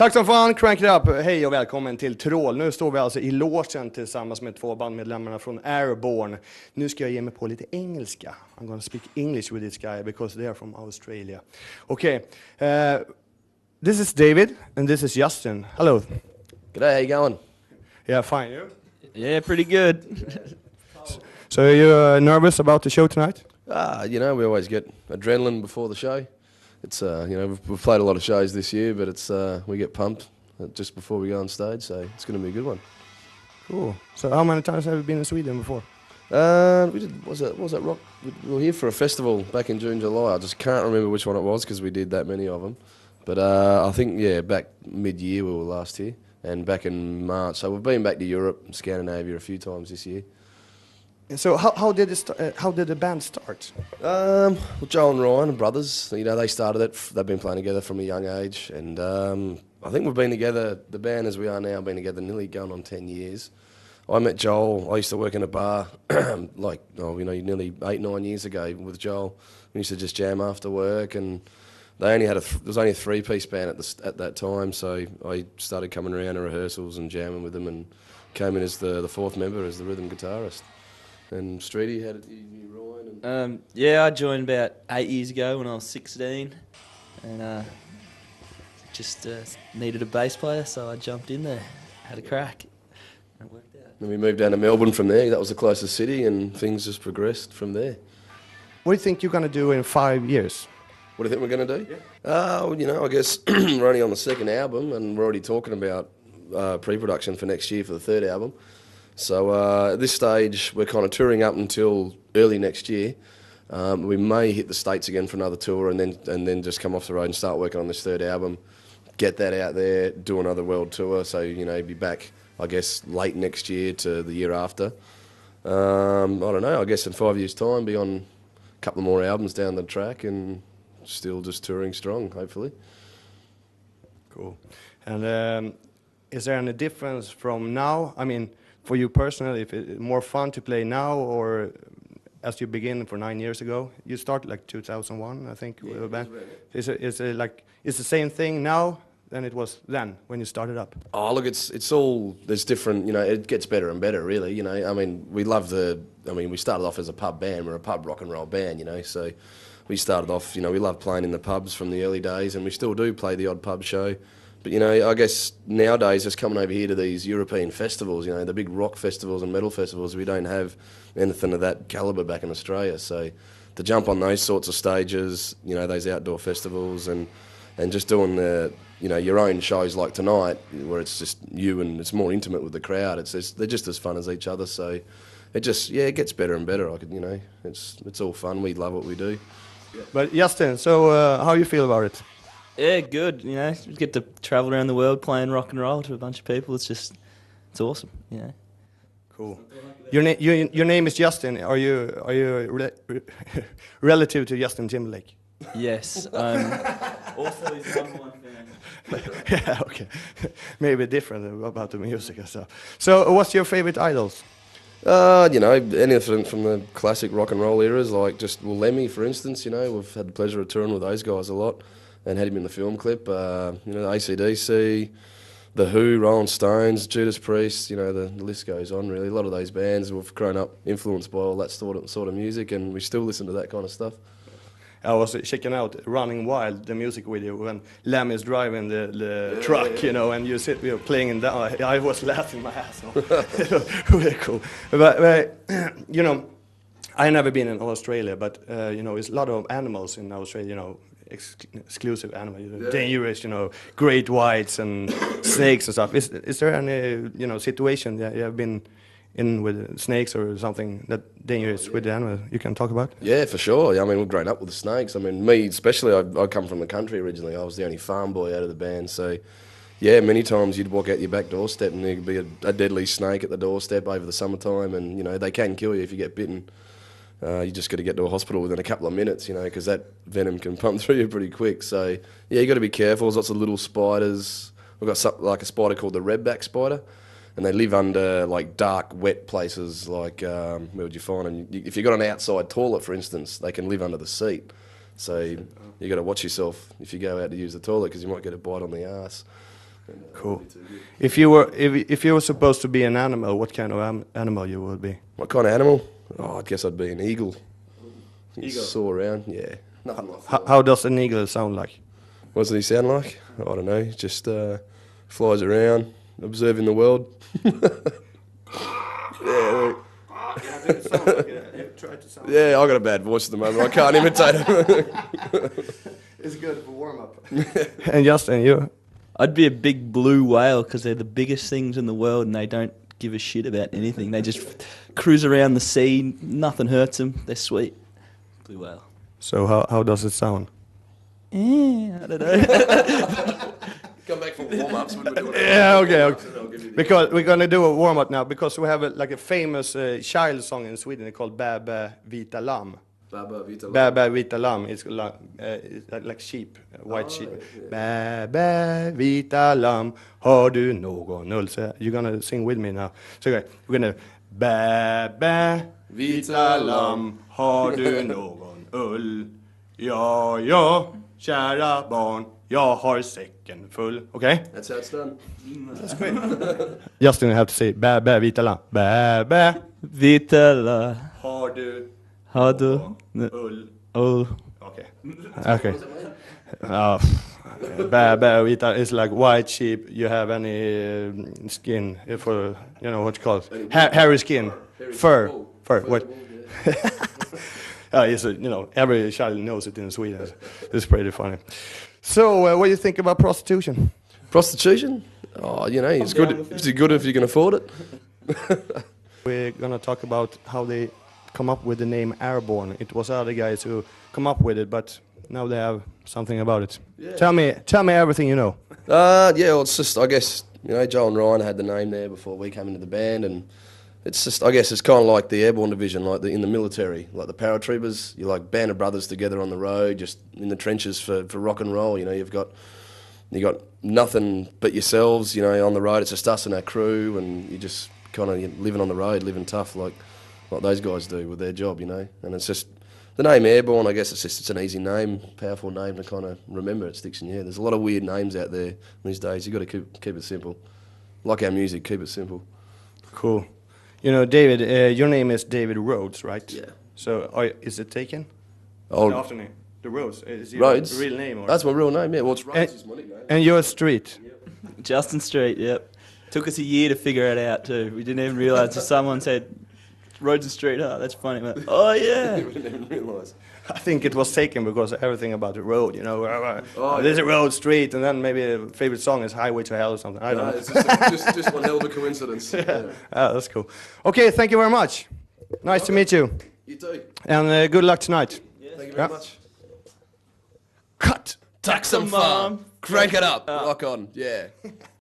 Tack som fan, crank it up! Hej och välkommen till Trål. Nu står vi alltså i logen tillsammans med två bandmedlemmarna från Airborne. Nu ska jag ge mig på lite engelska. I'm gonna speak English with this guy because they are from Australia. Okay, uh, this is David and this is Justin. Hello. G'day, how you going? Yeah, fine. You? Yeah, pretty good. So are you uh, nervous about the show tonight? Ah, you know, we always get adrenaline before the show. It's uh, you know, we've, we've played a lot of shows this year, but it's uh, we get pumped uh, just before we go on stage, so it's going to be a good one. Cool. So how many times have you been in Sweden before? Uh, we did. Was that was that rock? We were here for a festival back in June, July. I just can't remember which one it was because we did that many of them. But uh, I think yeah, back mid-year we were last here, and back in March. So we've been back to Europe, and Scandinavia a few times this year. So how, how did st- uh, how did the band start? Um, well, Joel and Ryan, brothers, you know, they started it. They've been playing together from a young age, and um, I think we've been together. The band, as we are now, been together nearly going on ten years. I met Joel. I used to work in a bar, like oh, you know, nearly eight nine years ago with Joel. We used to just jam after work, and they only had a th- there was only a three piece band at the at that time. So I started coming around to rehearsals and jamming with them, and came in as the the fourth member as the rhythm guitarist. And Streety had you knew Ryan. And Um, yeah, I joined about eight years ago when I was 16, and uh, just uh, needed a bass player, so I jumped in there, had a crack, and it worked out. Then we moved down to Melbourne from there. That was the closest city, and things just progressed from there. What do you think you're gonna do in five years? What do you think we're going to do? Uh, well, you know, I guess we're only on the second album, and we're already talking about uh, pre-production for next year for the third album. So uh, at this stage, we're kind of touring up until early next year. Um, we may hit the states again for another tour, and then and then just come off the road and start working on this third album, get that out there, do another world tour. So you know, be back, I guess, late next year to the year after. Um, I don't know. I guess in five years' time, be on a couple more albums down the track, and still just touring strong, hopefully. Cool. And um, is there any difference from now? I mean, for you personally, if it more fun to play now or um, as you begin for nine years ago? You started like 2001, I think. with a band. Is it, is it like it's the same thing now than it was then when you started up? Oh, look, it's it's all there's different. You know, it gets better and better, really. You know, I mean, we love the. I mean, we started off as a pub band. We're a pub rock and roll band. You know, so we started off. You know, we love playing in the pubs from the early days, and we still do play the odd pub show. But you know, I guess nowadays just coming over here to these European festivals, you know, the big rock festivals and metal festivals, we don't have anything of that calibre back in Australia. So to jump on those sorts of stages, you know, those outdoor festivals and and just doing the you know your own shows like tonight, where it's just you and it's more intimate with the crowd. It's just, they're just as fun as each other. So it just yeah, it gets better and better. I could you know, it's it's all fun. We love what we do. But Justin, so uh, how you feel about it? Yeah, good. You know, you get to travel around the world playing rock and roll to a bunch of people. It's just, it's awesome. You know. Cool. Your, na- your, your name is Justin. Are you are you re- re- relative to Justin Timberlake? Yes. Um, also, he's number one fan. yeah, okay. Maybe different about the music and stuff. So, what's your favorite idols? Uh, you know, anything from the classic rock and roll eras, like just well, Lemmy, for instance. You know, we've had the pleasure of touring with those guys a lot, and had him in the film clip. Uh, you know, ACDC, The Who, Rolling Stones, Judas Priest. You know, the, the list goes on. Really, a lot of those bands we've grown up influenced by all that sort of sort of music, and we still listen to that kind of stuff. I was checking out Running Wild, the music video, when Lemmy is driving the, the truck, you know, and you sit you know, playing and down. I, I was laughing my ass off. really cool. But, but, you know, i never been in Australia, but, uh, you know, it's a lot of animals in Australia, you know, ex- exclusive animals, you know, dangerous, you know, great whites and snakes and stuff. Is, is there any, you know, situation that you have been in with snakes or something that dangerous with the animal you can talk about? Yeah, for sure. Yeah, I mean, we've grown up with the snakes. I mean, me especially, I, I come from the country originally. I was the only farm boy out of the band. So, yeah, many times you'd walk out your back doorstep and there'd be a, a deadly snake at the doorstep over the summertime. And, you know, they can kill you if you get bitten. Uh, you just got to get to a hospital within a couple of minutes, you know, because that venom can pump through you pretty quick. So, yeah, you got to be careful. There's lots of little spiders. We've got something like a spider called the redback spider and they live under like dark, wet places. Like um, where would you find them? You- If you've got an outside toilet, for instance, they can live under the seat. So you got to watch yourself if you go out to use the toilet because you might get a bite on the ass. Cool. If you were if if you were supposed to be an animal, what kind of animal you would be? What kind of animal? Oh, I guess I'd be an eagle. You Soar around, yeah. Nothing like How, how does an eagle sound like? What does he sound like? I don't know. Just uh, flies around, observing the world. yeah, yeah, I got a bad voice at the moment. I can't imitate him. It's good for warm up. and Justin, you? I'd be a big blue whale because they're the biggest things in the world and they don't give a shit about anything. They just cruise around the sea. Nothing hurts them. They're sweet. Blue whale. So how how does it sound? Eh, I don't know. Come back for warm ups when we're doing Yeah, okay. okay. Because we're gonna do a warm up now because we have a, like a famous uh, child song in Sweden called Bä bä vita lamm. Baba Vita. Bä bä vita lamm is like, uh, it's like- sheep, white sheep. Bä bä vita lamm, har du någon ull? So you're gonna sing with me now. So okay, we're gonna Bä bä vita lamm, har du någon ull? Ja, ja, kära barn, jag har säcken full. Okay? That's how it's done. Justin, you have to say bä bä vita lamm. Bä bä, Vitala. har du Har du ull? ull? Okay. Okay. Uh, bä bä vita is like white sheep. You have any uh, skin for you know what you call it? Ha- hairy skin, fur, fur. What? Uh, it's a, you know every child knows it in Sweden. It's pretty funny. So, uh, what do you think about prostitution? Prostitution? Oh, you know, it's good. It's good if you can afford it. We're gonna talk about how they come up with the name Airbourne. It was other guys who come up with it, but now they have something about it. Tell me, tell me everything you know. Uh, yeah, well, it's just, I guess, you know, Joel and Ryan had the name there before we came into the band, and it's just, I guess, it's kind of like the airborne division, like the, in the military, like the paratroopers. You're like band of brothers together on the road, just in the trenches for, for rock and roll. You know, you've got you got nothing but yourselves. You know, on the road, it's just us and our crew, and you just kind of living on the road, living tough, like like those guys do with their job. You know, and it's just. The name Airbourne, I guess it's just it's an easy name, powerful name to kind of remember. It sticks in your head. There's a lot of weird names out there these days. You got to keep keep it simple, like our music. Keep it simple. Cool. You know, David, uh, your name is David Roads, right? Yeah. So, are, is it taken? Oh, The afternoon. The Roads. Is your Roads. real name? Or? That's my real name. Yeah, well, it's Roads And- is my nickname. and you're a street. Justin Street, yep. Took us a year to figure it out too. We didn't even realise if someone said Roads and Street, oh, that's funny. Man. Oh, yeah. I didn't realise. I think it was taken because everything about the road, you know. Uh, Oh, there's a road, street, and then maybe a favorite song is Highway to Hell or something. I don't No, know. it's just, a, just, just one hell of a coincidence. Yeah. Ah, that's cool. Okay, thank you very much. Nice to meet you. You too. And uh, good luck tonight. Thank you Yeah. very much. Cut. Tax them, Mum. Crank it up. Rock on. Yeah.